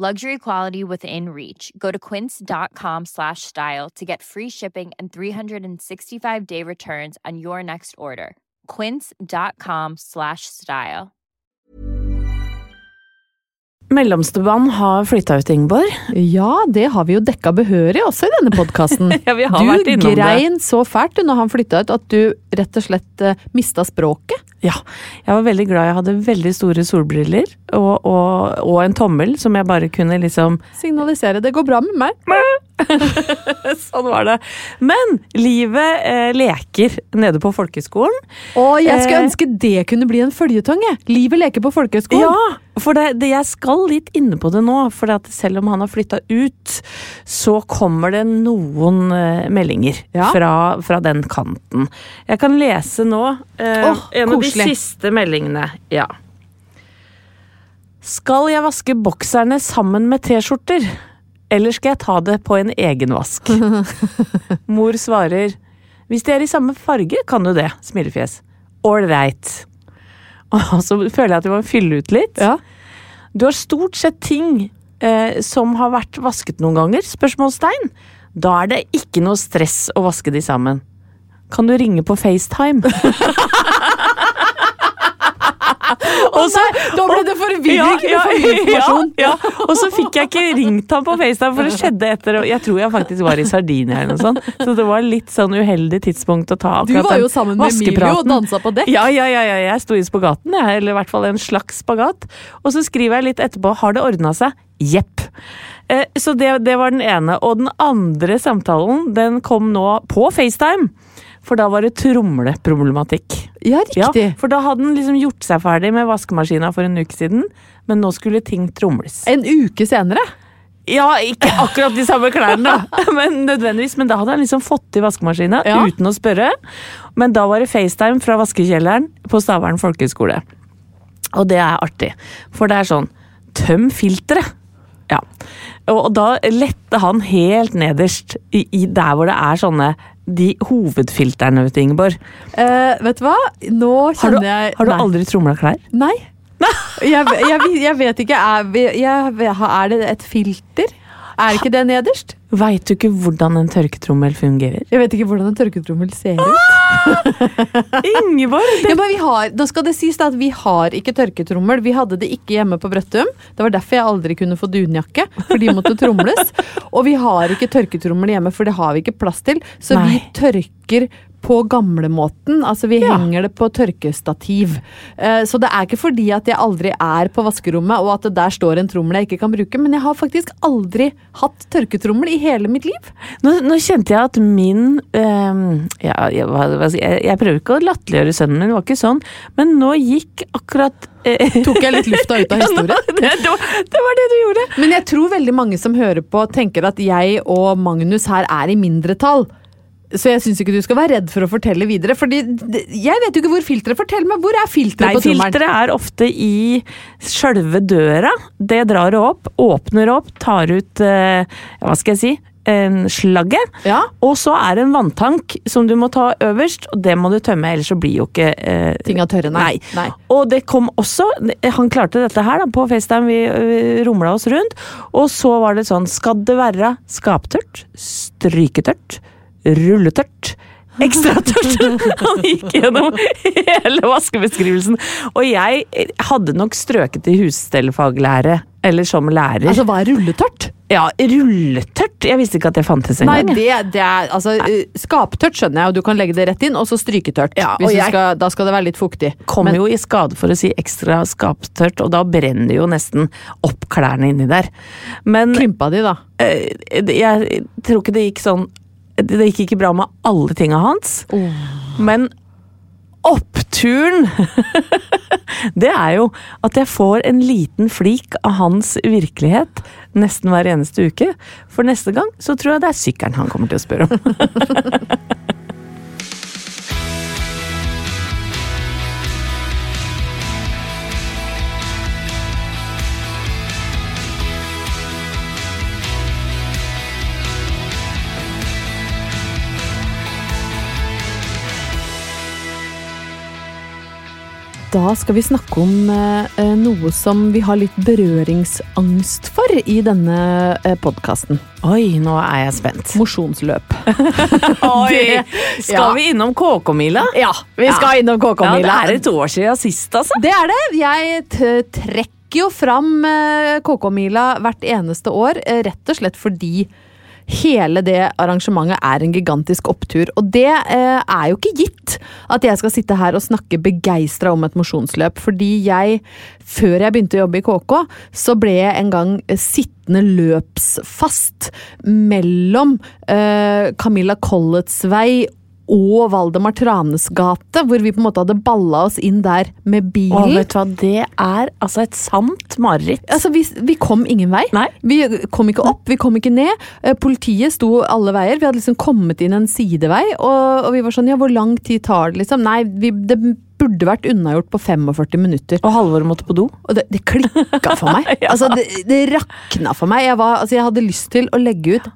Luxury quality within reach. Go to quince.com slash style to get free shipping and 365 day returns on your next order. Quince.com slash style. Mellomstebanen har flytta ut, Ingeborg. Ja, det har vi jo dekka behørig også i denne podkasten. Ja, du vært innom det. grein så fælt du når han flytta ut at du rett og slett uh, mista språket. Ja, jeg var veldig glad. Jeg hadde veldig store solbriller og, og, og en tommel som jeg bare kunne liksom Signalisere. 'det går bra med meg'. Sånn var det. Men livet eh, leker nede på folkeskolen. Og jeg skulle Eh. ønske det kunne bli en føljetong. Livet leker på folkehøgskolen. Ja, for det, det, jeg skal litt inne på det nå. For at selv om han har flytta ut, så kommer det noen eh, meldinger Ja. fra, fra den kanten. Jeg kan lese nå eh, Åh, en av de siste meldingene. Ja. Skal jeg vaske bokserne sammen med T-skjorter? Eller skal jeg ta det på en egenvask? Mor svarer hvis de er i samme farge, kan du det. Smilefjes. Ålreit. Og så føler jeg at jeg må fylle ut litt. Ja. Du har stort sett ting eh, som har vært vasket noen ganger? Spørsmålstegn. Da er det ikke noe stress å vaske de sammen. Kan du ringe på FaceTime? Å så, da ble det forvirring! Ja, ja. Ja. Og så fikk jeg ikke ringt ham på FaceTime, for det skjedde etter Jeg tror jeg faktisk var i Sardinia eller noe sånt. Så det var litt sånn uheldig tidspunkt å ta Du var jo sammen med Emilio og vaskepraten. dansa på dekk. Ja, ja, ja, ja, jeg sto i spagaten, jeg, eller i hvert fall en slags spagat. Og så skriver jeg litt etterpå har det ordna seg? Jepp. Eh, så det, det var den ene. Og den andre samtalen, den kom nå på FaceTime. For da var det tromleproblematikk. Ja, Ja, riktig. for da hadde den liksom gjort seg ferdig med vaskemaskina for en uke siden, men nå skulle ting tromles. En uke senere. Ja, ikke akkurat de samme klærne, da, men nødvendigvis. Men da hadde han liksom fått til vaskemaskina Ja. uten å spørre. Men da var det FaceTime fra vaskekjelleren på Stavern folkehøgskole. Og det er artig, for det er sånn Tøm filteret! Ja. Og da lette han helt nederst, i, i der hvor det er sånne de hovedfilterne, vet du, Ingeborg. Eh, vet du hva? Nå Har du, kjenner jeg har du aldri tromla klær? Nei. Jeg, jeg, jeg vet ikke. Er, er det et filter? Er ikke det nederst? Veit du ikke hvordan en tørketrommel fungerer? Jeg vet ikke hvordan en tørketrommel ser ut. Ingeborg! Ja, men vi har, da skal det sies at vi har ikke tørketrommel. Vi hadde det ikke hjemme på Brøttum. Det var derfor jeg aldri kunne få dunjakke, for de måtte tromles. Og vi har ikke tørketrommel hjemme, for det har vi ikke plass til. Så vi Nei. tørker på gamlemåten. Altså vi Ja. henger det på tørkestativ. Uh, Så det er ikke fordi at jeg aldri er på vaskerommet og at det der står en trommel jeg ikke kan bruke, men jeg har faktisk aldri hatt tørketrommel i hele mitt liv. Nå, nå kjente jeg at min ehm, ja, jeg, jeg, jeg prøver ikke å latterliggjøre sønnen min, det var ikke sånn, men nå gikk akkurat eh, Tok jeg litt lufta ut av Ja, nå- historien? det, det, var, det var det du gjorde! Men jeg tror veldig mange som hører på, tenker at jeg og Magnus her er i mindretall. Så jeg syns ikke du skal være redd for å fortelle videre. Fordi jeg vet jo ikke hvor filteret Fortell meg, hvor er filteret på trommelen? filteret er ofte i sjølve døra. Det drar opp, åpner opp, tar ut eh, Hva skal jeg si? Slagget. Ja. Og så er det en vanntank som du må ta øverst, og det må du tømme, ellers så blir jo ikke eh, Tinga tørre, nei. Nei. Og det kom også Han klarte dette her da, på FaceTime, vi vi rumla oss rundt. Og så var det sånn Skal det være skaptørt, stryketørt, rulletørt? Ekstra tørt! Han gikk gjennom hele vaskebeskrivelsen. Og jeg hadde nok strøket i husstellfaglære, eller som lærer. Altså, hva er rulletørt? ja, rulletørt! Jeg visste ikke at det fantes engang. Nei, det, det er altså eh, Skaptørt skjønner jeg, og du kan legge det rett inn, og så stryketørt. Ja, og jeg- skal, da skal det være litt fuktig. Kom Men- jo i skade for å si ekstra skaptørt, og da brenner jo nesten opp klærne inni der. Men Klympa de, da. Jeg, jeg tror ikke det gikk sånn Det gikk ikke bra med alle tinga hans. Men oppturen Det er jo at jeg får en liten flik av hans virkelighet nesten hver eneste uke. For neste gang så tror jeg det er sykkelen han kommer til å spørre om. Da skal vi snakke om eh, noe som vi har litt berøringsangst for i denne eh, podkasten. Oi, nå er jeg spent. Mosjonsløp. Oi! Det- Skal ja. vi innom KK-mila? Ja, vi skal innom Ja, det KK-mila. er et år siden sist, altså. Det er det. Jeg trekker jo fram eh, KK-mila hvert eneste år, eh, rett og slett fordi hele det arrangementet er en gigantisk opptur. Og det eh, er jo ikke gitt at jeg skal sitte her og snakke begeistra om et mosjonsløp. Fordi jeg, før jeg begynte å jobbe i KK, så ble jeg en gang sittende løpsfast mellom eh, Camilla Collets vei og Valdemar Tranes gate, hvor vi på en måte hadde balla oss inn der med bilen. Åh, vet du hva, det er altså et sant mareritt. Altså, vi, vi kom ingen vei. Nei. Vi kom ikke opp, vi kom ikke ned. Eh, Politiet sto alle veier. Vi hadde liksom kommet inn en sidevei, og, og vi var sånn ja, hvor lang tid tar det liksom? Nei, vi, det burde vært unnagjort på 45 minutter. Og Halvor måtte på do. Og det, det klikka for meg. Altså, det, det rakna for meg. Jeg, var, altså, jeg hadde lyst til å legge ut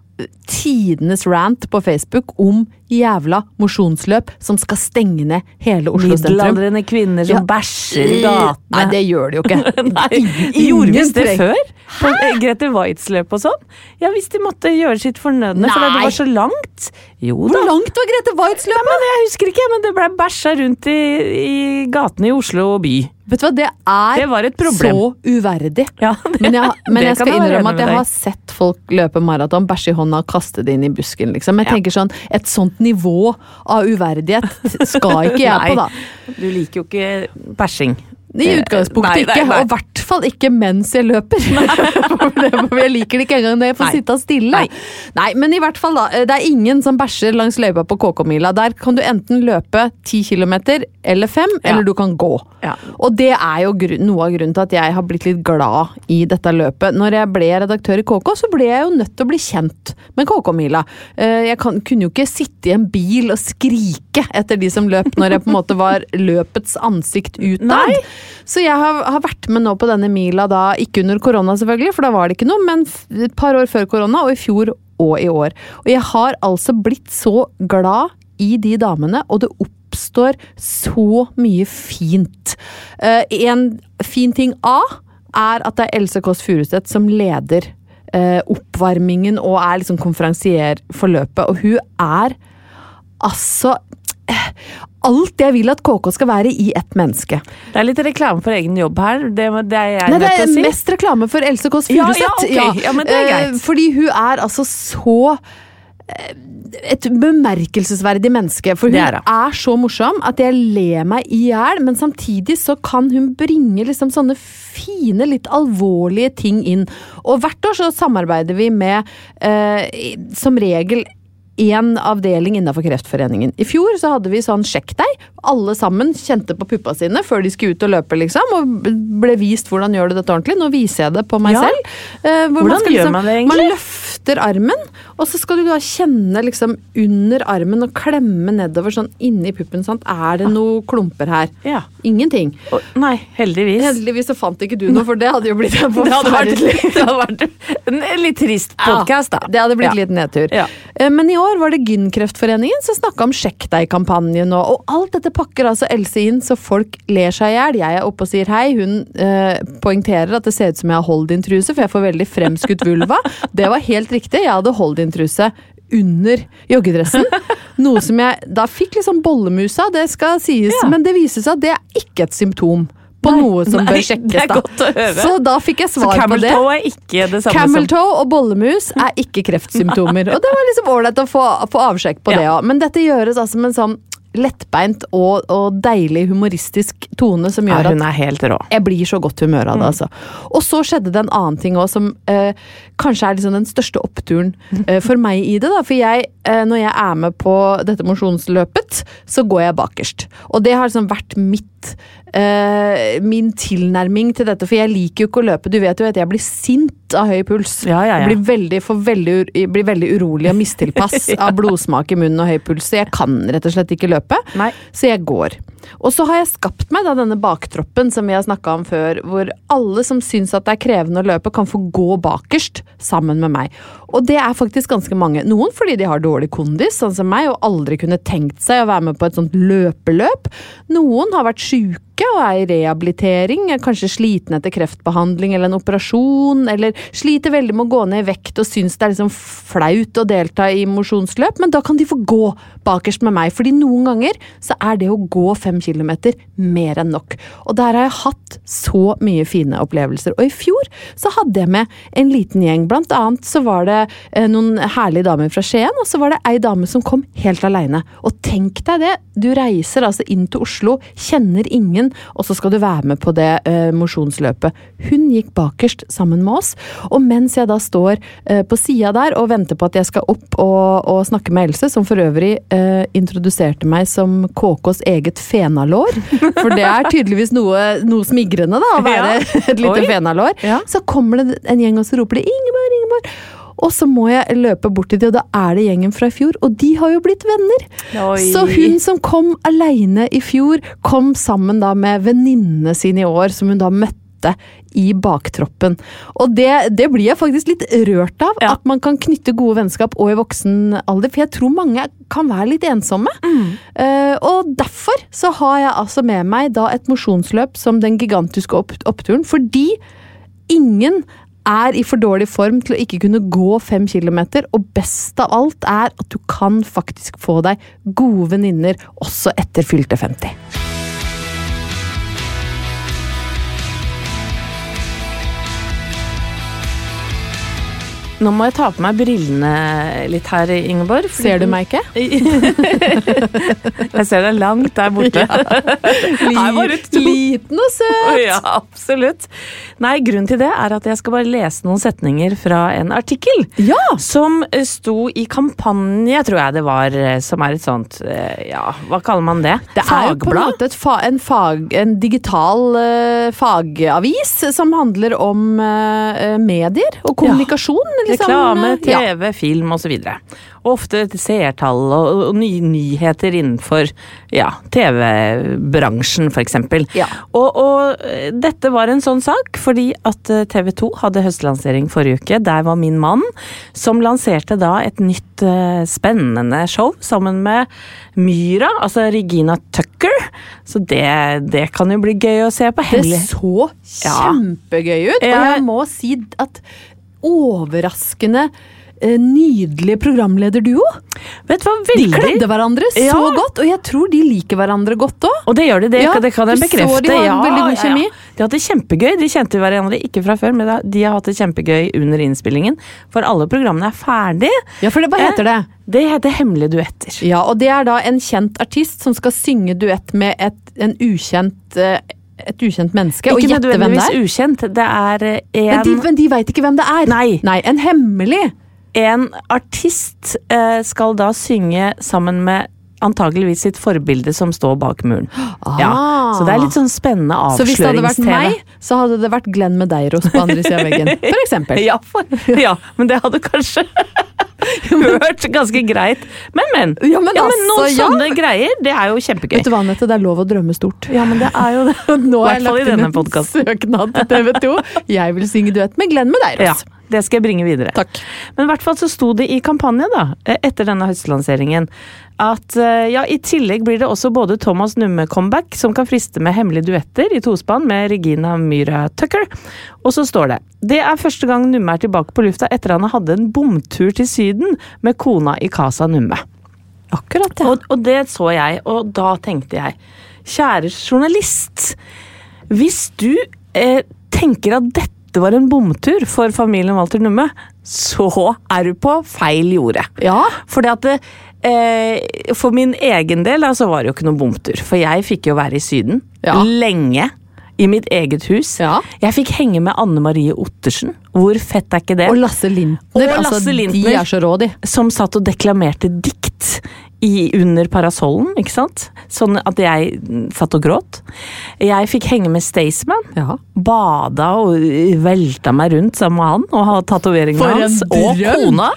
tidenes rant på Facebook om jævla mosjonsløp som skal stenge ned hele Oslo sentrum. Middelaldrende kvinner som Ja. bæsjer i gatene. Nei, det gjør de jo ikke. Nei, Gjorde vi det før? På Grete Waitz-løp og sånn? Ja, hvis de måtte gjøre sitt fornødne, fordi det var så langt. Jo Hvor langt var Grete Waitz-løpet? men jeg husker ikke, men det ble bæsja rundt i, i gatene i Oslo by. Vet du hva, det er Det så uverdig. Ja, det- Men jeg, men jeg skal innrømme at jeg har sett folk løpe maraton, bæsje i hånda og kaste det inn i busken, liksom. Jeg Ja. tenker sånn, Et sånt nivå av uverdighet skal ikke jeg på, da. Du liker jo ikke bæsjing. I utgangspunktet Nei, nei, ikke, nei. og i hvert fall ikke mens jeg løper. Jeg liker det ikke engang når jeg får sitte stille. Nei. Men i hvert fall da, det er ingen som bæsjer langs løypa på KK-mila. Der kan du enten løpe 10 km eller 5, Ja. eller du kan gå. Ja. Og det er jo noe av grunnen til at jeg har blitt litt glad i dette løpet. Når jeg ble redaktør i KK, så ble jeg jo nødt til å bli kjent med KK-mila. Eh, Jeg kan, kunne jo ikke sitte i en bil og skrike etter de som løp, når jeg på en måte var løpets ansikt utad. Så jeg har, har vært med nå på denne mila da, ikke under korona selvfølgelig, for da var det ikke noe, men et par år før korona, og i fjor og i år. Og jeg har altså blitt så glad i de damene, og det oppstår så mye fint. Uh, en fin ting A er at det er Else Kåss Furuseth som leder uh, oppvarmingen og er liksom konferansier for løpet, og hun er altså Alt jeg vil at KK skal være i ett menneske. Det er litt reklame for egen jobb her. Det, det er jeg Nei, det er si. mest reklame for Else Kåss Ja, ja, okay. ok. Ja, men det er Eh, greit. Fordi hun er altså så eh, et bemerkelsesverdig menneske. For hun Det er er, så morsom at jeg ler meg i hjel, men samtidig så kan hun bringe liksom sånne fine, litt alvorlige ting inn. Og hvert år så samarbeider vi med, eh, som regel, én avdeling innenfor Kreftforeningen. I fjor så hadde vi sånn sjekk deg. Alle sammen kjente på puppa sine før de skulle ut og løpe, liksom. Og ble vist hvordan gjør du dette ordentlig. Nå viser jeg det på meg Ja. selv. Eh, hvor Hvordan skal gjør man det egentlig? Man løfter armen, Og så skal du da kjenne liksom under armen og klemme nedover sånn inni puppen. Sant? Er det noe klumper her? Ja. Ingenting. Og, nei, heldigvis. Heldigvis så fant ikke du noe, for det hadde jo blitt en forferdelig det hadde vært en litt trist podkast, da. Ja, det hadde blitt Ja. litt nedtur. Ja. Eh, Men i år var det Gynkreftforeningen som snakka om Sjekk deg-kampanjen, og, og alt dette pakker altså Else inn så folk ler seg i hjel. Jeg er oppe og sier hei, hun eh, poengterer at det ser ut som jeg har hold-in-truse, for jeg får veldig fremskutt vulva. Det var helt riktig, jeg hadde hold-in-truse under joggedressen. Noe som jeg da fikk litt sånn bollemusa, det skal sies, Ja. men det viser seg at det er ikke et symptom på Nei, noe som nei, bør sjekkes. da. Så da fikk jeg svar på det. toe er ikke det samme Camel som toe og bollemus er ikke kreftsymptomer. og det var liksom ålreit å få, få avsjekk på Ja. det òg. Men dette gjøres altså med en sånn lettbeint og, og deilig humoristisk tone som gjør at Hun er helt rå. jeg blir så godt humør av det, altså. Og så skjedde det en annen ting òg, som eh, kanskje er liksom den største oppturen eh, for meg i det. da, For jeg, eh, når jeg er med på dette mosjonsløpet, så går jeg bakerst. Og det har liksom vært mitt min tilnærming til dette, for jeg liker jo ikke å løpe. Du vet jo at jeg blir sint av høy puls. Ja, ja, ja. Jeg blir veldig, veldig, blir veldig urolig og mistilpass av blodsmak i munnen og høy puls, så jeg kan rett og slett ikke løpe. Nei. Så jeg går. Og så har jeg skapt meg da denne baktroppen som vi har snakka om før, hvor alle som syns at det er krevende å løpe, kan få gå bakerst sammen med meg. Og det er faktisk ganske mange. Noen fordi de har dårlig kondis, sånn som meg, og aldri kunne tenkt seg å være med på et sånt løpeløp. Noen har vært sjuke og er i rehabilitering, er kanskje sliten etter kreftbehandling eller en operasjon, eller sliter veldig med å gå ned i vekt og syns det er liksom flaut å delta i mosjonsløp, men da kan de få gå bakerst med meg, fordi noen ganger så er det å gå fem kilometer mer enn nok. Og der har jeg hatt så mye fine opplevelser. Og i fjor så hadde jeg med en liten gjeng, blant annet så var det noen herlige damer fra Skien, og så var det ei dame som kom helt aleine. Og tenk deg det, du reiser altså inn til Oslo, kjenner ingen, og så skal du være med på det eh, mosjonsløpet. Hun gikk bakerst sammen med oss, og mens jeg da står eh, på sida der og venter på at jeg skal opp og, og snakke med Else, som for øvrig eh, introduserte meg som KKs eget fenalår, for det er tydeligvis noe, noe smigrende da, å være et lite Oi. fenalår, Ja. så kommer det en gjeng og så roper de 'Ingeborg, Ingeborg'. Og så må jeg løpe bort til de, og da er det gjengen fra i fjor, og de har jo blitt venner. Oi. Så hun som kom aleine i fjor, kom sammen da med venninnene sine i år, som hun da møtte i baktroppen. Og det, det blir jeg faktisk litt rørt av, Ja. at man kan knytte gode vennskap og i voksen alder, for jeg tror mange kan være litt ensomme. Eh, og derfor så har jeg altså med meg da et mosjonsløp som den gigantiske opp oppturen, fordi ingen er i for dårlig form til å ikke kunne gå fem kilometer, og best av alt er at du kan faktisk få deg gode venninner også etter fylte 50. Nå må jeg ta på meg brillene litt her, Ingeborg. Ser du meg ikke? Jeg ser deg langt der borte. To. Liten og søt! Ja, absolutt. Nei, grunnen til det er at jeg skal bare lese noen setninger fra en artikkel. Ja! Som eh, sto i kampanje, tror jeg det var, eh, som er et sånt eh, Ja, hva kaller man det? Det er jo på en måte fa en, fag, en digital uh, fagavis som handler om uh, medier og kommunikasjon. liksom. Reklame, Ja. TV, film osv. Og ofte seertall og, og nye nyheter innenfor ja, TV-bransjen, f.eks. Ja. Og, og eh, dette var en sånn sak, fordi at TV 2 hadde høstlansering forrige uke. Der var min mann, som lanserte da et nytt eh, spennende show sammen med Myra, altså Regina Tucker. Så det, det kan jo bli gøy å se på. Det så kjempegøy ut, og jeg må si at overraskende eh, nydelig programlederduo. Vet du hva, De kledde hverandre så Ja. godt, og jeg tror de liker hverandre godt òg. Og det gjør de, det, Ja, det kan jeg du så de har en veldig god kjemi. De har hatt det kjempegøy. De kjente hverandre ikke fra før, men de har hatt det kjempegøy under innspillingen. For alle programmene er ferdig. Ja, for det, hva heter det? Det heter Hemmelige duetter. Ja, og det er da en kjent artist som skal synge duett med et, en ukjent, eh, et ukjent menneske, og Ikke gjette hvem det er. ukjent. Det er en Men en, de, men de veit ikke hvem det er. Nei. Nei, En hemmelig. en artist eh, skal da synge sammen med antageligvis sitt forbilde som står bak muren. Ja, Ah. så det er litt sånn spennende Så hvis det hadde vært meg, så hadde det vært Glenn Medeiros på andre sida av veggen. For eksempel. Ja, for, ja, men det hadde kanskje hørt ganske greit. Men, men. Ja, men noen altså, noen sånne greier, det er jo kjempegøy. Vet du hva, Anette, det er lov å drømme stort. Ja, men det er jo det. Nå har jeg lagt inn en podcasten. søknad til TV 2. Jeg vil synge duett med Glenn Medeiros. Ja, det skal jeg bringe videre. Takk. Men i hvert fall så sto det i kampanje, da, eh, etter denne høstlanseringen, at eh, ja, i tillegg blir det også både Thomas Numme-comeback, som kan friste med hemmelige duetter i tospann med Regina Myhra Tucker. Og så står det det er første gang Numme er tilbake på lufta etter han hadde en bomtur til Syden med kona i Casa Numme. Akkurat, ja. Og, og det så jeg, og da tenkte jeg Kjære journalist. Hvis du eh, tenker at dette var en bomtur for familien Walter Numme, så er du på feil jorde. Ja, Fordi at det, eh, For min egen del da, så var det jo ikke noen bomtur. For jeg fikk jo være i Syden Ja. lenge. I mitt eget hus. Ja. Jeg fikk henge med Anne Marie Ottersen. Hvor fett er ikke det? Og Lasse Lintner. Og altså, Lasse De er så rå, de. som satt og deklamerte dikt i, under parasollen, ikke sant? Sånn at jeg satt og gråt. Jeg fikk henge med Staysman. Ja. Bada og velta meg rundt sammen med han og ha tatoveringene hans. Og kona.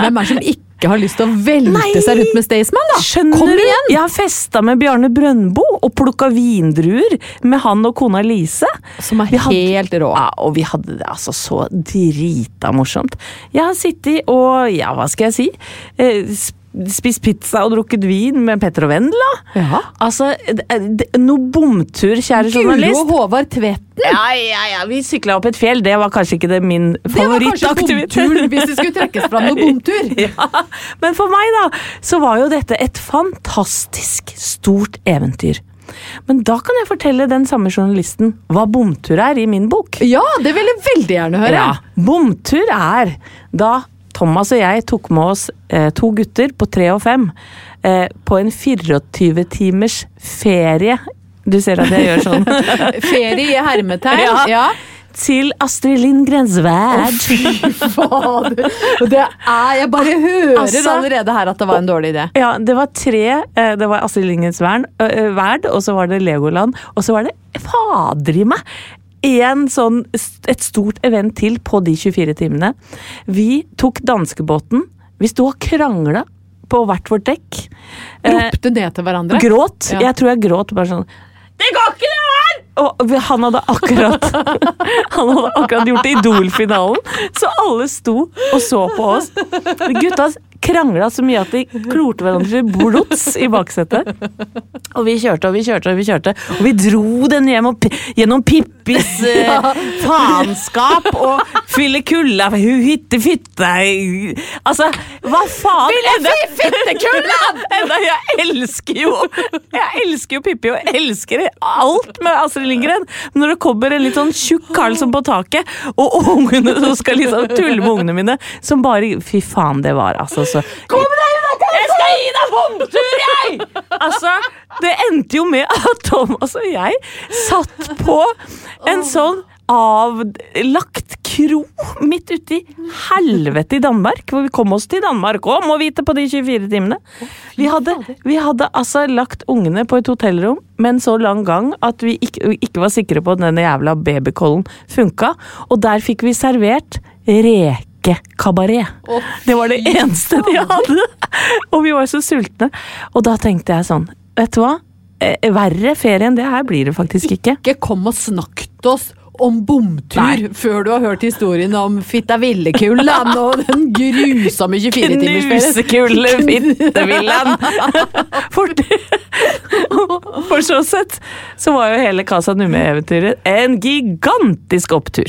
Hvem er som ikke har lyst til å velte Nei! seg rundt med Staysman, da? Skjønner Kom du? igjen! Jeg har festa med Bjarne Brøndbo og plukka vindruer med han og kona Lise. Som er Vi hadde- helt rå. Ja, og vi hadde det altså så drita morsomt. Jeg har sittet og, ja, hva skal jeg si, eh, spist pizza og drukket vin med Petter og Vendela. Ja. Altså, det- noe bomtur, kjære Guro journalist. og Håvard Tvetten. Ja, ja, ja, vi sykla opp et fjell. Det var kanskje ikke det min Det var kanskje favorittaktivitet. bomtur, hvis det skulle trekkes fram noe bomtur. Ja, men for meg da, så var jo dette et fantastisk stort eventyr. Men da kan jeg fortelle den samme journalisten hva bomtur er i min bok. Ja, det vil jeg veldig gjerne høre. Ja, bomtur er da Thomas og jeg tok med oss eh, to gutter på tre og fem eh, på en 24 timers ferie. Du ser at jeg gjør sånn. Ferie i hermetegn. Ja. ja. Til Astrid Lindgrens verd. Fy fader. Det er, jeg bare hører Altså- allerede her at det var en dårlig idé. Ja, det var tre. eh, Det var Astrid Lindgrens verd, og så var det Legoland, og så var det fader i meg! En sånn, et stort event til på de 24 timene. Vi tok danskebåten. Vi sto og krangla på hvert vårt dekk. Eh, Ropte ned til hverandre. gråt. Ja. Jeg tror jeg gråt bare sånn Det går ikke, det her! Og han hadde akkurat Han hadde akkurat gjort Idol-finalen, så alle sto og så på oss. Gutta krangla så mye at de klorte hverandre til blods i baksetet. Og vi kjørte og vi kjørte og vi kjørte, og vi dro den hjem og, gjennom Pippis eh, faenskap og fylle kulla Hun hytte fytte Altså, hva faen? fylle fittekullan! Enda jeg elsker jo Jeg elsker jo Pippi og elsker alt med Astrid Lindgren. Når det kommer en litt sånn tjukk Karlsson på taket, og ungene som skal liksom tulle med ungene mine, som bare Fy faen, det var altså så Kom deg unna! Jeg skal gi deg håndtur, jeg! Altså, det endte jo med at Thomas og jeg satt på en sånn avlagt kro midt ute i helvete i Danmark. Hvor vi kom oss til Danmark òg, må vite, på de 24 timene. Vi hadde, vi hadde altså lagt ungene på et hotellrom med en så lang gang at vi ikke, ikke var sikre på at denne jævla babykollen funka. Og der fikk vi servert rekekabaret. Det var det eneste de hadde! Og vi var så sultne. Og da tenkte jeg sånn, vet du hva? Eh, Verre ferie enn det her blir det faktisk ikke. Ikke kom og snakk til oss om bomtur Nei. før du har hørt historien om Fittavillekullen og den grusomme 24-timersferien. Knusekulle fittevillan! For, for så sett så var jo hele Casa Numme-eventyret en gigantisk opptur.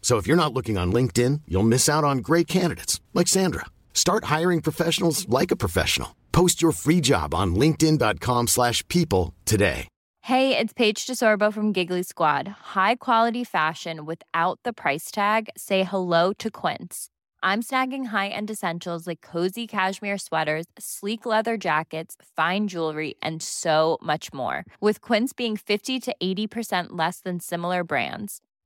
So if you're not looking on LinkedIn, you'll miss out on great candidates like Sandra. Start hiring professionals like a professional. Post your free job on linkedin.com/people today. Hey, it's Paige DeSorbo from Giggly Squad. High quality fashion without the price tag. Say hello to Quince. I'm snagging high-end essentials like cozy cashmere sweaters, sleek leather jackets, fine jewelry, and so much more. With Quince being 50 to 80% less than similar brands.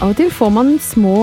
Av og til får man små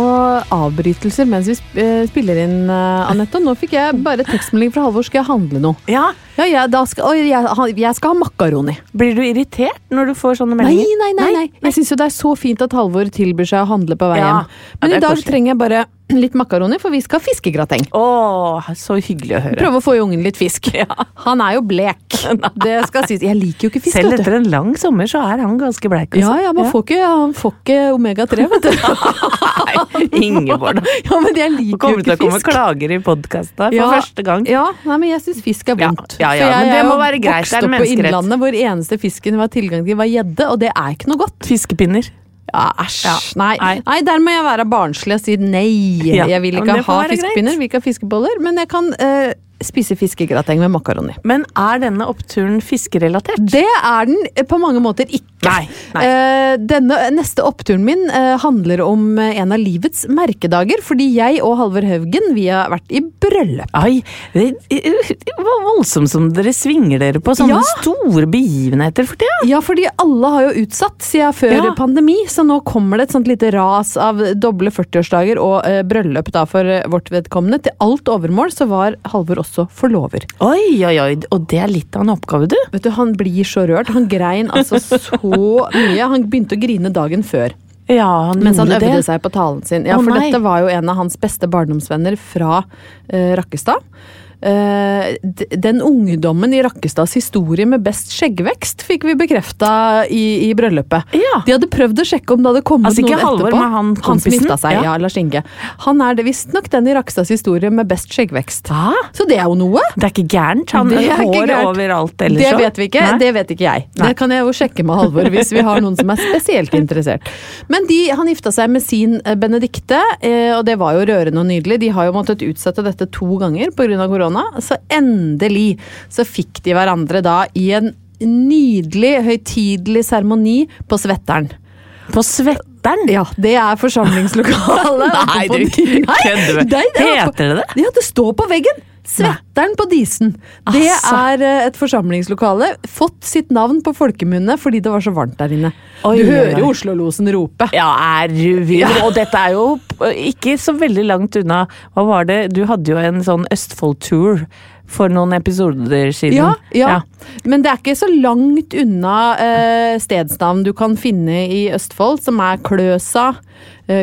avbrytelser mens vi eh, spiller inn, eh, Anette. Nå fikk jeg bare tekstmelding fra Halvor. Skal jeg handle noe? Ja, Ja, da skal, å, jeg, jeg skal ha makaroni. Blir du irritert når du får sånne Nei, meldinger? nei, nei. nei. Jeg syns jo det er så fint at Halvor tilbyr seg å handle på vei Ja. hjem. Ja, Men i dag korslig. trenger jeg bare litt makaroni, for vi skal ha fiskegrateng. Åh, så hyggelig å høre. Prøve å få i ungen litt fisk. Han er jo blek. Det skal sies. Jeg liker jo ikke fisk. Selv etter en lang sommer så er han ganske bleik. Også. Ja, ja, man får ikke, han får ikke omega-3, vet du. Nei, Ingeborg. da. Ja, men jeg liker jo ikke fisk. kommer til å komme klager i podkasten for Ja, første gang. Ja, nei, men jeg syns fisk er Ja, vondt. ja, ja, ja, men det må være greit, det er en opp på. Innlandet hvor eneste fisken vi har tilgang til, var gjedde, og det er ikke noe godt. Fiskepinner. Ja, æsj. Ja. Nei. Nei. nei, der må jeg være barnslig og si nei. Ja, Jeg vil ikke ha fiskepinner, vi vil ikke ha fiskeboller, men jeg kan eh, spise fiskegrateng med makaroni. Men er denne oppturen fiskerelatert? Det er den eh, på mange måter ikke. Nei, nei. Eh, denne neste oppturen min eh, handler om eh, en av livets merkedager, fordi jeg og Halvor Haugen vi har vært i bryllup. Ai, det var voldsomt som dere svinger dere på sånne Ja. store begivenheter for tida. Ja, fordi alle har jo utsatt siden før Ja. pandemi, så nå kommer det et sånt lite ras av doble 40-årsdager og eh, bryllup da for eh, vårt vedkommende. Til alt overmål så var Halvor også forlover. Oi, oi, oi, og det er litt av en oppgave, du. Vet du, Han blir så rørt. Han grein altså så mye. Han begynte å grine dagen før. Ja, han Mens han øvde det. seg på talen sin. Ja, for nei. dette var jo en av hans beste barndomsvenner fra uh, Rakkestad. Eh, den ungdommen i Rakkestads historie med best skjeggvekst fikk vi bekrefta i, i bryllupet. Ja. De hadde prøvd å sjekke om det hadde kommet Altså, noen etterpå. men han som kompisen? gifta seg, Ja. ja. Lars Inge. Han er det visstnok den i Rakkestads historie med best skjeggvekst. Ah. Så det er jo noe. Det er ikke gærent? Han Det er hår overalt ellers Det vet vi ikke, Nei? det vet ikke jeg. Nei. Det kan jeg jo sjekke med Halvor hvis vi har noen som er spesielt interessert. Men de, han gifta seg med sin eh, Benedikte, eh, og det var jo rørende og nydelig. De har jo måttet utsette dette to ganger pga. korona, så endelig så fikk de hverandre da i en nydelig, høytidelig seremoni på Svetteren. På Svetteren? Ja, det er forsamlingslokalet. Nei, du kødder er Heter det det? Ja, det står på veggen! Svetteren på Disen. Det er eh, et forsamlingslokale. Fått sitt navn på folkemunne fordi det var så varmt der inne. Oi, du hører jo Oslo-losen rope. Ja, er du vill? Og dette er jo ikke så veldig langt unna. Hva var det? Du hadde jo en sånn Østfold-tour for noen episoder siden. Ja, ja. Men det er ikke så langt unna eh, stedsnavn du kan finne i Østfold, som er Kløsa,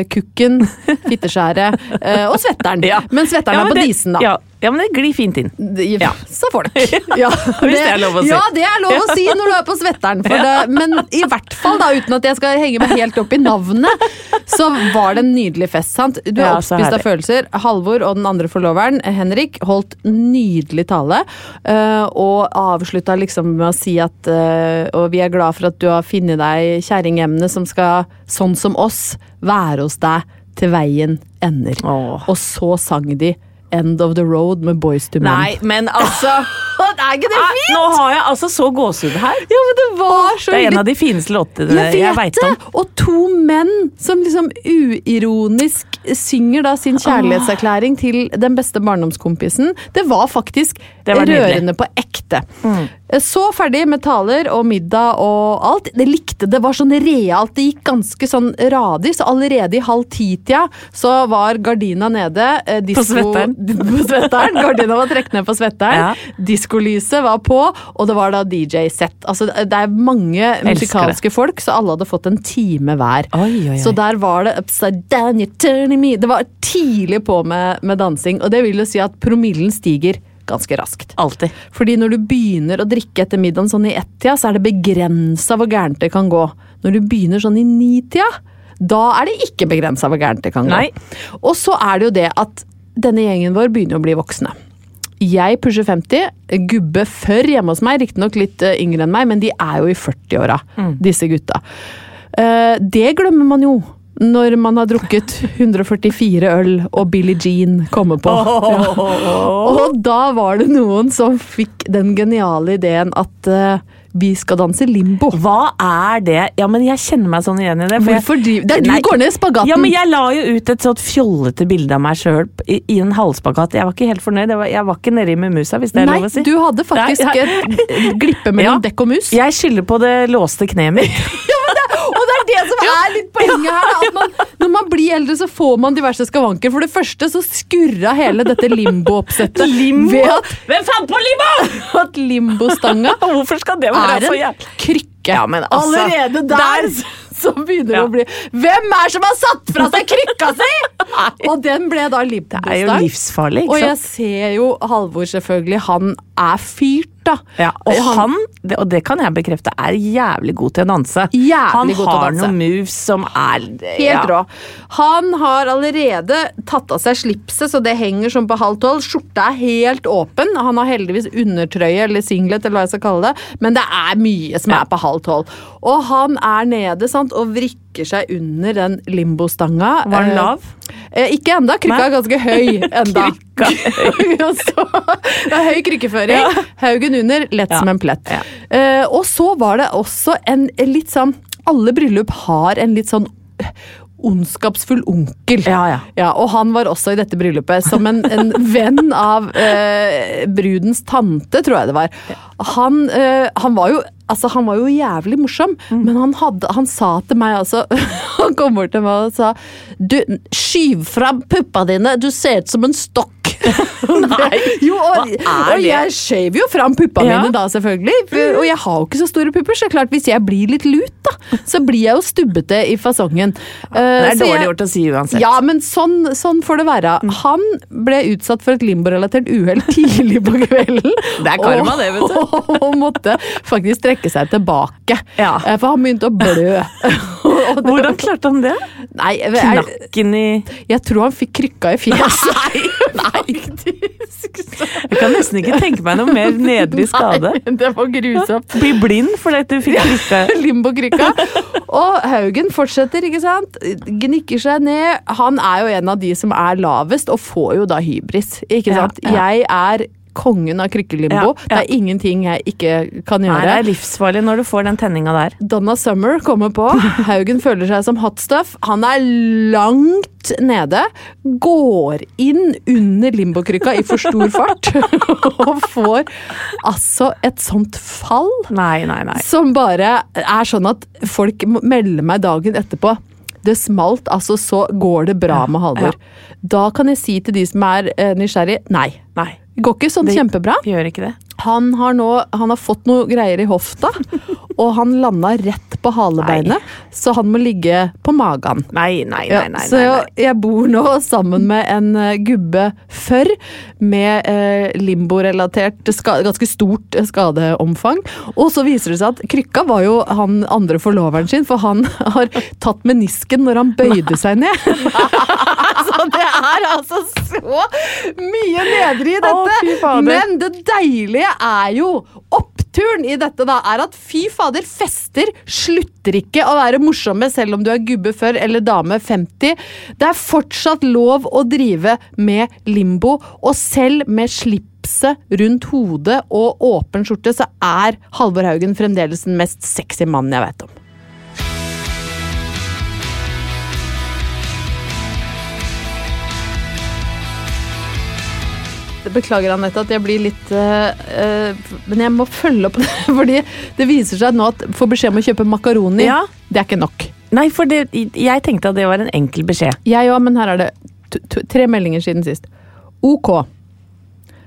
Kukken, Fitteskjæret eh, og Svetteren. Ja. Men Svetteren Ja, er på det- Disen, da. Ja, ja, men det glir fint inn. Ja. Sa folk. Ja, Hvis det er lov å si. Ja, det er lov å si når du er på Svetteren. Det, men i hvert fall, da, uten at jeg skal henge meg helt opp i navnet, så var det en nydelig fest. sant? Du er oppspist av følelser. Halvor og den andre forloveren, Henrik, holdt nydelig tale. eh, og avslutta liksom med å si at eh, Og vi er glad for at du har funnet deg kjerringemne som skal, sånn som oss, være hos deg til veien ender. Åh. Og så sang de End of the Road med Boys to Men. Nei, men altså er ikke det fint? Nå har jeg altså så gåsehud her. Ja, men det var så Det er en av de fineste låtene Jeg jeg, veit om. Og to menn som liksom uironisk synger da sin kjærlighetserklæring til den beste barndomskompisen. Det var faktisk Det var. Mm. rørende på ekte. Så ferdig med taler og middag og alt. Det likte det var sånn realt. Det gikk ganske sånn radig, så allerede i halv ti-tida så var gardina nede. eh, På disco- svetteren. på svetteren. Gardina var trukket ned på svetteren. Ja. Diskolyset var på, og det var da DJ-sett. Altså, det er mange musikalske folk, så alle hadde fått en time hver. Oi, oi, oi. Så der var det upside down, you're turning me. Det var tidlig på med, med dansing, og det vil jo si at promillen stiger ganske raskt. Altid. Fordi når du begynner å drikke etter middagen sånn i ett-tida, så er det begrensa hvor gærent det kan gå. Når du begynner sånn i ni-tida, da er det ikke begrensa hvor gærent det kan gå. Nei. Og så er det jo det at denne gjengen vår begynner å bli voksne. Jeg pusher 50, gubbe før hjemme hos meg, riktignok litt eh, yngre enn meg, men de er jo i 40-åra, disse gutta. Eh, det glemmer man jo. Når man har drukket 144 øl og Billie Jean kommer på. Ja. Og da var det noen som fikk den geniale ideen at eh, vi skal danse limbo. Hva er det? Ja, men jeg kjenner meg sånn igjen i det. for jeg- Hvorfor driver Det er du Nei. går ned i spagaten! Ja, men jeg la jo ut et sånt fjollete bilde av meg sjøl i, i en halvspagat. Jeg var ikke helt fornøyd. Jeg var, jeg var ikke nede i Mumusa, hvis det er Nei, lov å si. du hadde faktisk Nei, et glippe mellom Ja. dekk og mus. Jeg skylder på det låste kneet mitt. Og det er det som er litt poenget her. At man, når man blir eldre, så får man diverse skavanker. For det første så skurra hele dette limbo-oppsettet. Limbo? Ved at, Hvem fant på limbo?! at limbostanga Hvorfor skal det være er så en krykke. Ja, men altså, Allerede der, så begynner det Ja. å bli Hvem er som har satt fra seg krykka si?! Og den ble da Det er jo livsfarlig, ikke sant? Og jeg ser jo Halvor, selvfølgelig. Han er fyrt, da. Ja, og han, det, og det kan jeg bekrefte, er jævlig god til å danse. Han god har danse. noen moves som er Helt rå. Han har allerede tatt av seg slipset, så det henger som på halv tolv. Skjorta er helt åpen. Han har heldigvis undertrøye eller singlet, eller hva jeg skal kalle det, men det er mye som er på halv tolv. Og han er nede sant, og vrikker seg under den limbostanga. Var han Eh, lav? Eh, ikke enda. Krykka er ganske høy enda. Så, det er høy krykkeføring. Haugen under, lett Ja. som en plett. Ja. Eh, og så var det også en litt sånn Alle bryllup har en litt sånn ondskapsfull onkel. Ja, ja. og han var også i dette bryllupet, som en, en venn av eh, brudens tante, tror jeg det var. Han, eh, han var jo Altså, han var jo jævlig morsom, Mm. men han, hadde, han sa til meg altså Han kom bort til meg og sa Du, skyv fram puppa dine, du ser ut som en stokk. Nei, jo, og, og det? jeg skjøv jo fram puppa Ja. mine da, selvfølgelig. For, og jeg har jo ikke så store pupper, så klart hvis jeg blir litt lut, da, så blir jeg jo stubbete i fasongen. Det Eh, er dårlig jeg- gjort å si uansett. ja, men sånn, sånn får det være. Han ble utsatt for et limborelatert uhell tidlig på kvelden. Det er karma, og, det, vet du. Og måtte faktisk trekke seg tilbake. Ja. Eh, For han begynte å blø. Hvordan klarte han det? Nei, jeg, Knakken i jeg tror han fikk krykka i fjeset. Nei, Jeg kan nesten ikke tenke meg noe mer nedrig skade. Nei, det var grusomt. Bli blind fordi du fikk krykka. Limbo-krykka. Og Haugen fortsetter, ikke sant. Gnikker seg ned. Han er jo en av de som er lavest, og får jo da hybris. Ikke Ja, sant. ja. Jeg er kongen av krykkelimbo. Ja, ja. Det er ingenting jeg ikke kan gjøre. Nei, det er livsfarlig når du får den tenninga der. Donna Summer kommer på. Haugen føler seg som hot stuff. Han er langt nede. Går inn under limbokrykka i for stor fart. Og får altså et sånt fall. Nei, nei, nei. Som bare er sånn at folk melder meg dagen etterpå. Det smalt, altså så går det bra med Halvor. Da kan jeg si til de som er nysgjerrige, nysgjerrig, nei. nei. Det går ikke sånn Det- kjempebra. Gjør ikke det. Han har nå han har fått noe greier i hofta, og han landa rett på halebeinet, så han må ligge på magen. Nei, nei, nei, nei. nei, så jeg, jeg bor nå sammen med en eh, gubbe før med eh, limborelatert ganske stort skadeomfang. Og så viser det seg at krykka var jo han andre forloveren sin, for han har tatt menisken når han bøyde seg ned. så det er altså så mye nedrig i dette! Å. Men det deilige er jo Oppturen i dette da er at fy fader, fester slutter ikke å være morsomme selv om du er gubbe før eller dame 50. Det er fortsatt lov å drive med limbo, og selv med slipset rundt hodet og åpen skjorte, så er Halvor Haugen fremdeles den mest sexy mannen jeg vet om. Beklager, Anette, at jeg blir litt uh, Men jeg må følge opp det, fordi det viser seg nå at få beskjed om å kjøpe makaroni, Ja. det er ikke nok. Nei, for det, jeg tenkte at det var en enkel beskjed. Jeg òg, men her er det t t tre meldinger siden sist. Ok.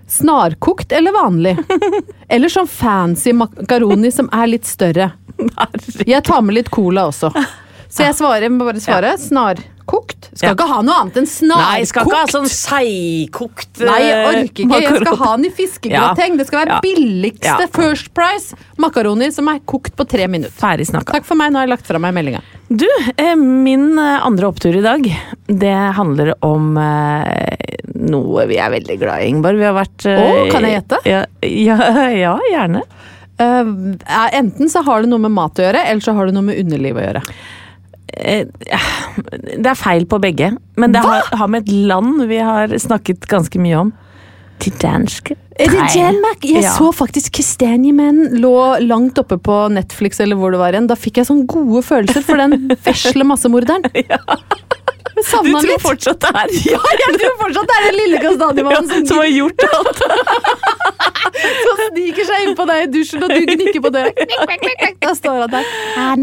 Snarkokt eller vanlig? Eller sånn fancy makaroni som er litt større. Jeg tar med litt cola også. Så jeg svarer, må bare svare. Snarkokt. Skal Ja. ikke ha noe annet enn snarkokt. Nei, skal ikke ha sånn seigkokt Nei, jeg orker ikke. Jeg skal ha den i fiskegrateng. Det skal være Ja. billigste Ja. First Price makaroni som er kokt på tre minutter. Ferdig snakka. Takk for meg, nå har jeg lagt fra meg meldinga. Du, eh, min eh, andre opptur i dag, det handler om eh, noe vi er veldig glad i, Ingeborg. Vi har vært eh, Å, kan jeg gjette? Ja, ja, ja gjerne. Eh, er- enten så har det noe med mat å gjøre, eller så har det noe med underliv å gjøre. Eh, Det er feil på begge, men det har, har med et land vi har snakket ganske mye om. Til dansk. Er det Janmac? Jeg Ja. så faktisk Kastanjemenn lå langt oppe på Netflix, eller hvor det var igjen. Da fikk jeg sånne gode følelser for den vesle massemorderen. Jeg Du tror fortsatt det er Ja, jeg tror fortsatt det er den lille kastanjemannen som, som har gjort alt. som sniker seg inn på deg i dusjen, og du gnikker på døren. Da står han der. Er.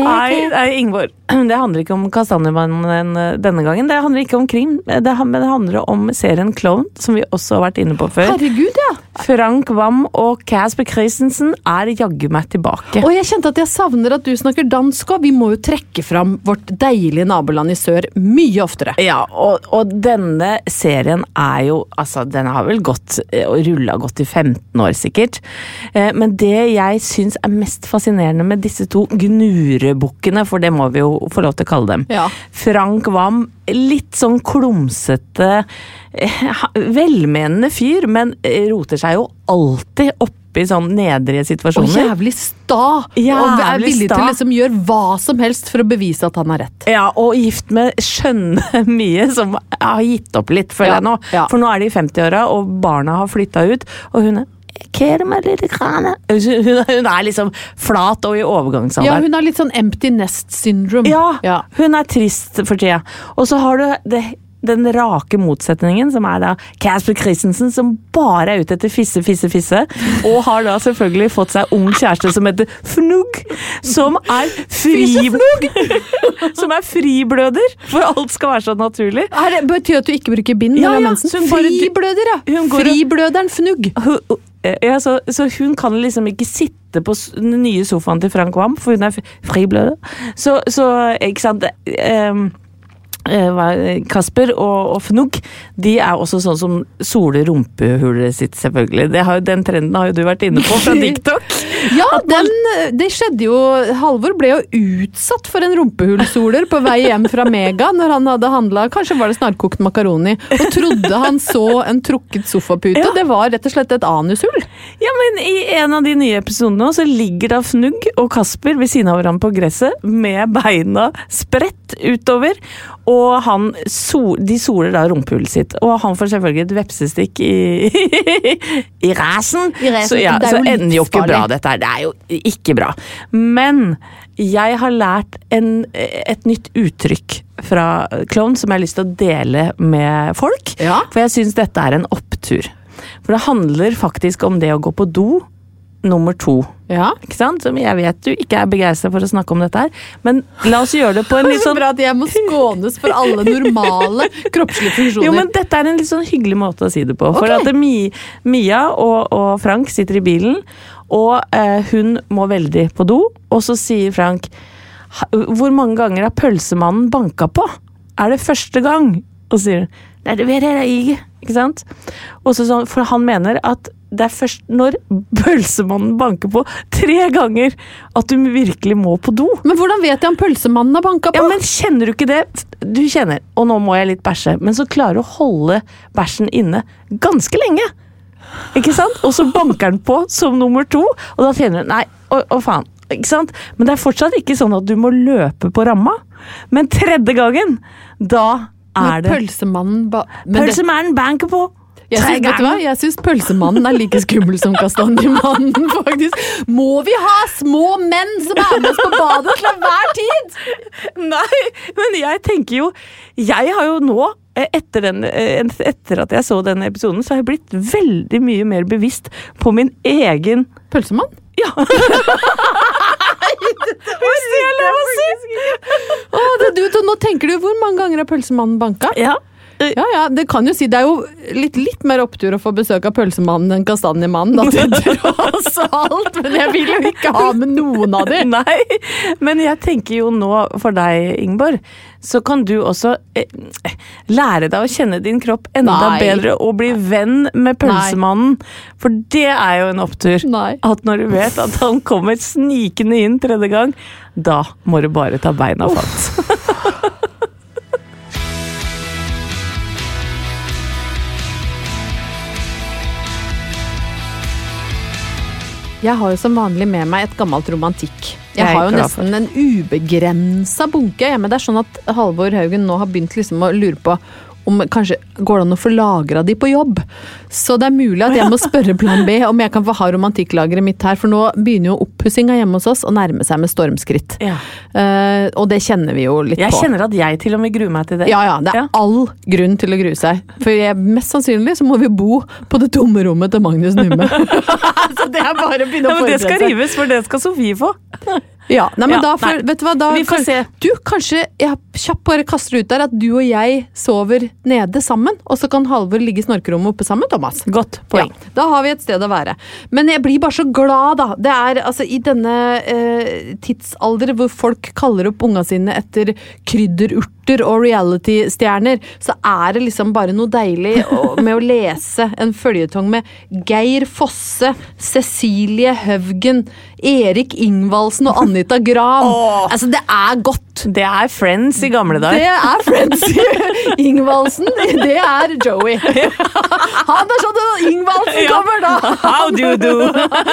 Nei, nei, Ingeborg. Det handler ikke om Kastanjemannen eh, denne gangen. Det handler ikke om krim, det, men det handler om serien Klovn, som vi også har vært inne på før. Herregud, ja. Frank Wam og Casper Christensen er jaggu meg tilbake. Og jeg kjente at jeg savner at du snakker dansk òg. Vi må jo trekke fram vårt deilige naboland i sør mye oftere. Ja, og, og denne serien er jo Altså, den har vel gått eh, og rulla godt i 15 år, sikkert. Eh, Men det jeg syns er mest fascinerende med disse to gnurebukkene, for det må vi jo få lov til å kalle dem. Ja. Frank Wam, litt sånn klumsete, eh, velmenende fyr, men roter seg jo alltid oppi sånn nedrige situasjoner. Og jævlig sta! og er villig sta. til å liksom gjøre hva som helst for å bevise at han har rett. Ja, og gift med skjønne mye, som har gitt opp litt, føler Ja, jeg nå. ja. For nå er de i 50-åra, og barna har flytta ut, og hun er. Hun er liksom flat og i Ja, hun har litt sånn empty nest syndrome. Ja, Ja. hun er trist for tida. Og så har du det, den rake motsetningen, som er da Casper Christensen, som bare er ute etter fisse, fisse, fisse. Og har da selvfølgelig fått seg ung kjæreste som heter Fnugg. Som er frifnugg! som er fribløder, for alt skal være så naturlig. Er det betyr at du ikke bruker bind Ja, ja, Fribløder, ja! Fribløderen fnugg. Ja, så, så hun kan liksom ikke sitte på den nye sofaen til Frank Wam, for hun er fribløder. Så, så ikke sant eh, hva- Kasper og, og Fnugg de er også sånn som soler rumpehullet sitt, selvfølgelig. Det har, den trenden har jo du vært inne på fra TikTok. Ja, den, det skjedde jo Halvor ble jo utsatt for en rumpehullsoler på vei hjem fra Mega når han hadde handla kanskje var det snarkokt makaroni, og trodde han så en trukket sofapute. Ja. Det var rett og slett et anushull. Ja, men I en av de nye episodene så ligger da Fnugg og Kasper ved siden av hverandre på gresset med beina spredt utover. Og han so, de soler da rumpehullet sitt, og han får selvfølgelig et vepsestikk i, i ræsen. Så, ja, Det så ender jo ikke bra, dette her. Det er jo ikke bra. Men jeg har lært en, et nytt uttrykk fra klovn som jeg har lyst til å dele med folk. Ja. For jeg syns dette er en opptur. For det handler faktisk om det å gå på do nummer to. Ja. Ikke sant? Som jeg vet du ikke er begeistra for å snakke om dette her, men la oss gjøre det på en litt er så sånn bra at jeg må skånes for alle normale kroppslige funksjoner. jo, men dette er en litt sånn hyggelig måte å si det på. For at Mi, Mia og, og Frank sitter i bilen, og eh, hun må veldig på do, og så sier Frank Hvor mange ganger har pølsemannen banka på? Er det første gang? Og så sier hun Nei, det vet jeg ikke. Ikke sant? Og så sånn, for han mener at det er først når pølsemannen banker på tre ganger at du virkelig må på do. Men hvordan vet jeg om pølsemannen har banka på? Ja, men kjenner du ikke det? Du kjenner, og nå må jeg litt bæsje, men så klarer du å holde bæsjen inne ganske lenge. Ikke sant? Og så banker den på som nummer to, og da kjenner du Nei, å, å faen. Men det er fortsatt ikke sånn at du må løpe på ramma. Men tredje gangen, da er det pølsemannen ba... Pølsemannen banker på! Jeg synes, vet du hva? Jeg syns pølsemannen er like skummel som kastanjemannen, faktisk. Må vi ha små menn som er med oss på badet til enhver tid? Nei, men jeg tenker jo Jeg har jo nå eh, etter, den, eh, etter at jeg så den episoden, så har jeg blitt veldig mye mer bevisst på min egen Pølsemann? Ja! Hvis det er lov å si! Nå tenker du hvor mange ganger har pølsemannen banka? Ja. Ja, ja, det kan jo si Det er jo litt, litt mer opptur å få besøk av pølsemannen enn kastanjemannen, da, til tross alt. Men jeg vil jo ikke ha med noen av dem. Nei, men jeg tenker jo nå for deg, Ingeborg, så kan du også eh, lære deg å kjenne din kropp enda Nei. bedre og bli venn med pølsemannen. For det er jo en opptur. Nei. At når du vet at han kommer snikende inn tredje gang, da må du bare ta beina fatt. Jeg har jo som vanlig med meg et gammelt romantikk. Jeg, Jeg har jo nesten en ubegrensa bunke hjemme. Det er sånn at Halvor Haugen nå har begynt liksom å lure på om kanskje går det an å få lagra de på jobb. Så det er mulig at jeg må spørre Plan B om jeg kan få ha romantikklageret mitt her, for nå begynner jo oppussinga hjemme hos oss å nærme seg med stormskritt. Ja. Uh, og det kjenner vi jo litt Jeg på. kjenner at jeg til og med gruer meg til det. Ja, ja, det er Ja. all grunn til å grue seg. For jeg, mest sannsynlig så må vi bo på det tomme rommet til Magnus Numme. så det er bare å begynne å men det skal rives, for det skal Sofie få. Ja, nei, men Ja, da, for, nei. vet du hva, da Vi får kan- se. Du, kanskje jeg kjapt bare kaster ut der at du og jeg sover nede sammen, og så kan Halvor ligge i snorkerommet oppe sammen, Thomas. Godt poeng. Ja, da har vi et sted å være. Men jeg blir bare så glad, da. Det er altså i denne eh, tidsalder hvor folk kaller opp unga sine etter krydderurter og reality-stjerner, så er det liksom bare noe deilig med å lese en føljetong med Geir Fosse, Cecilie Høvgen, Erik Ingvaldsen og Anita Gran. Altså, det er godt. Det er Friends i gamle Det er Friends Ingvaldsen. Det er Joey. Han er sånn at Ingvaldsen kommer, da! How do you do?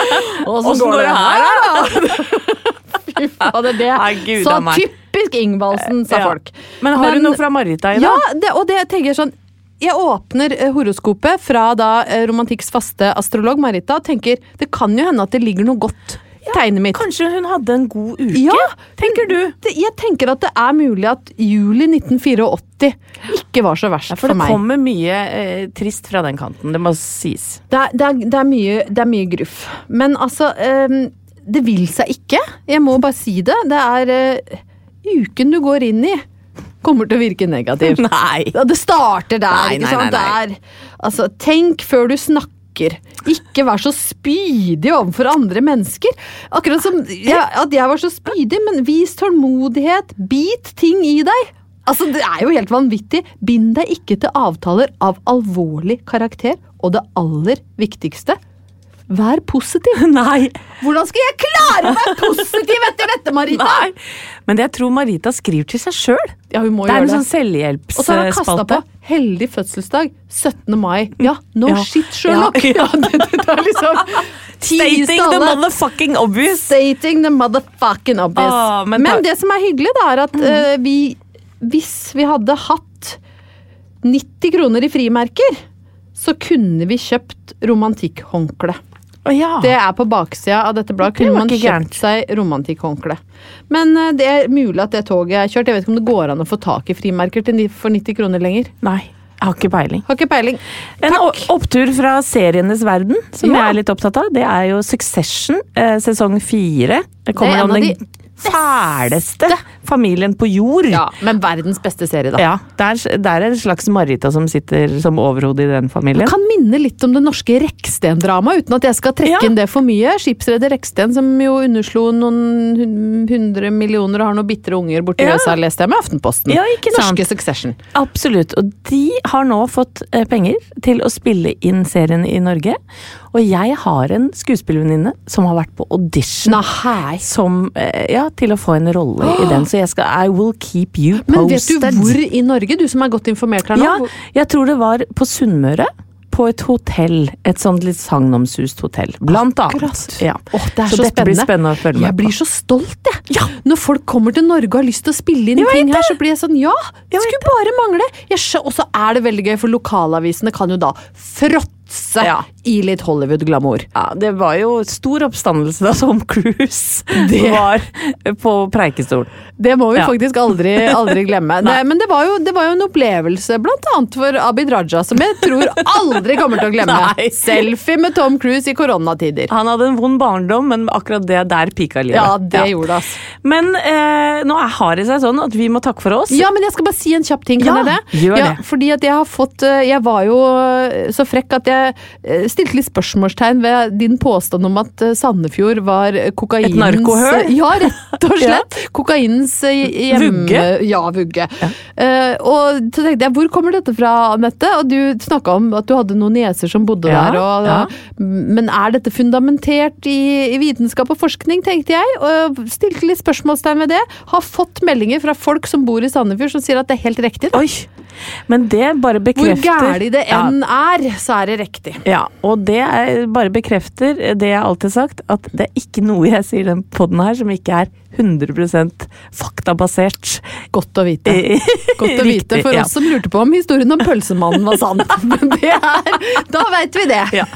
Åssen går det her, da? Fy fader, det Nei, Gud Så typisk Ingvaldsen, sa Ja. folk. Men har Men- du noe fra Marita i dag? Ja, det, og det tenker jeg sånn jeg åpner eh, horoskopet fra da eh, Romantikks faste astrolog Marita og tenker det kan jo hende at det ligger noe godt i tegnet mitt. Kanskje hun hadde en god uke? Ja, tenker du? Det, jeg tenker at det er mulig at juli 1984 ikke var så verst Ja, for for det kommer mye eh, trist fra den kanten, det må sies. Det er, det, er, det, er mye, det er mye gruff. Men altså ehm, Det vil seg ikke. Jeg må bare si det. Det er uh, uken du går inn i, kommer til å virke negativt. Nei. Det starter der, Nei, nei, nei, Der. Altså, tenk før du snakker. Ikke vær så spydig overfor andre mennesker. Akkurat som jeg, at jeg var så spydig, men vis tålmodighet. Bit ting i deg. Altså, Det er jo helt vanvittig. Bind deg ikke til avtaler av alvorlig karakter. Og det aller viktigste vær positiv. Nei. Hvordan skal jeg klare å være positiv etter dette, Marita? Nei. Men jeg tror Marita skriver til seg sjøl. Ja, hun må Det er gjøre en det. sånn Og så har hun kasta på 'heldig fødselsdag', 17. mai. Ja, no Ja. shit, Sherlock! Ja, Ja, det, det, det er liksom Stating the motherfucking obvious! Stating the motherfucking obvious. Ah, men men, det som er hyggelig, da, er at eh, vi Hvis vi hadde hatt 90 kroner i frimerker, så kunne vi kjøpt romantikkhåndkle. Å ja. Det er på baksida av dette bladet. Det Kunne man kjøpt seg romantikkhåndkle. Men eh, det er mulig at det toget er kjørt. Jeg vet ikke om det går an å få tak i frimerker for 90 kroner lenger. Nei, jeg har ikke peiling. Har ikke peiling. En opptur fra serienes verden, som Ja. jeg er litt opptatt av, det er jo Succession, eh, sesong fire. Det kommer Det om den de fæleste familien på jord. Ja, men verdens beste serie, da. Ja, det er, det er en slags Marita som sitter som overhode i den familien. Kan minne litt om det norske Reksten-dramaet, uten at jeg skal trekke Ja. inn det for mye. Skipsreder Reksten, som jo underslo noen hundre millioner og har noen bitre unger borti Ja. USA, leste jeg med Aftenposten. Ja, ikke sant. Norske Succession. Absolutt. Og de har nå fått eh, penger til å spille inn serien i Norge. Og jeg har en skuespillervenninne som har vært på audition. Nei. Som, eh, ja, til å få en rolle i den, så jeg skal I will keep you posted. Men vet du hvor i Norge, du som er godt informert her nå? Ja, jeg tror det var på Sunnmøre. På et hotell. Et sånt litt sagnomsust hotell. Blant annet. Akkurat. Ja. Åh, det er Så så, dette blir spennende Jeg blir så stolt, jeg. Ja. Når folk kommer til Norge og har lyst til å spille inn ting her, så blir jeg sånn ja, Jeg skulle bare mangle. Og så er det veldig gøy, for lokalavisene kan jo da fråtte fråtse Ja. i litt Hollywood-glamour. Ja, det var jo stor oppstandelse da Tom Cruise Det- var på Preikestolen. Det må vi Ja. faktisk aldri, aldri glemme. det, men det var, jo, det var jo en opplevelse, blant annet for Abid Raja, som jeg tror aldri kommer til å glemme. Nei. Selfie med Tom Cruise i koronatider. Han hadde en vond barndom, men akkurat det der pika livet. Ja, det gjorde det, altså. Men eh, nå har det seg sånn at vi må takke for oss. Ja, men jeg skal bare si en kjapp ting, kan Ja, jeg det? gjør ja, det. Fordi at jeg har fått eh, Jeg var jo eh, så frekk at jeg stilte litt spørsmålstegn ved din påstand om at eh, Sandefjord var kokainens Et narkohøl? Ja, rett og slett. Kokainens eh, hjemme... Vugge? Ja, vugge. Eh, og så tenkte jeg, hvor kommer dette fra, Anette? Og du snakka om at du hadde noen nieser som bodde Ja, der. Og, ja. Men er dette fundamentert i, i vitenskap og forskning, tenkte jeg. Og stilte litt spørsmålstegn ved det. Har fått meldinger fra folk som bor i Sandefjord som sier at det er helt riktig. Da. Oi! Men det bare bekrefter Hvor gæli det enn er, så er det riktig. Ja, og det bare bekrefter det jeg alltid har sagt, at det er ikke noe jeg sier den poden her som ikke er 100% faktabasert. Godt å vite. Godt å vite for oss som lurte på om historien om pølsemannen var sann. Men det er Da veit vi det. Ja.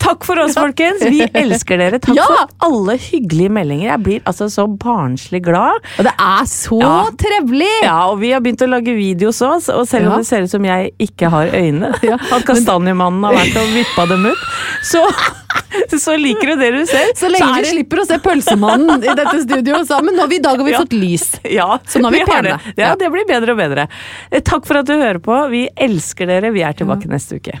Takk for oss, folkens. Vi elsker dere. Takk Ja. for alle hyggelige meldinger. Jeg blir altså så barnslig glad. Og det er så Ja. trevelig! Ja, og vi har begynt å lage videos òg, og selv om Ja. det ser ut som jeg ikke har øyne, Ja, at kastanjemannen har vært og vippa dem ut, så, så liker du det du ser. Så lenge så vi det- slipper å se pølsemannen i dette studioet Men Nå har vi, I dag har vi Ja. fått lys. Ja, Så nå er vi vi pene. det. Ja, Ja. det blir bedre og bedre. Eh, Takk for at du hører på. Vi elsker dere. Vi er tilbake neste uke.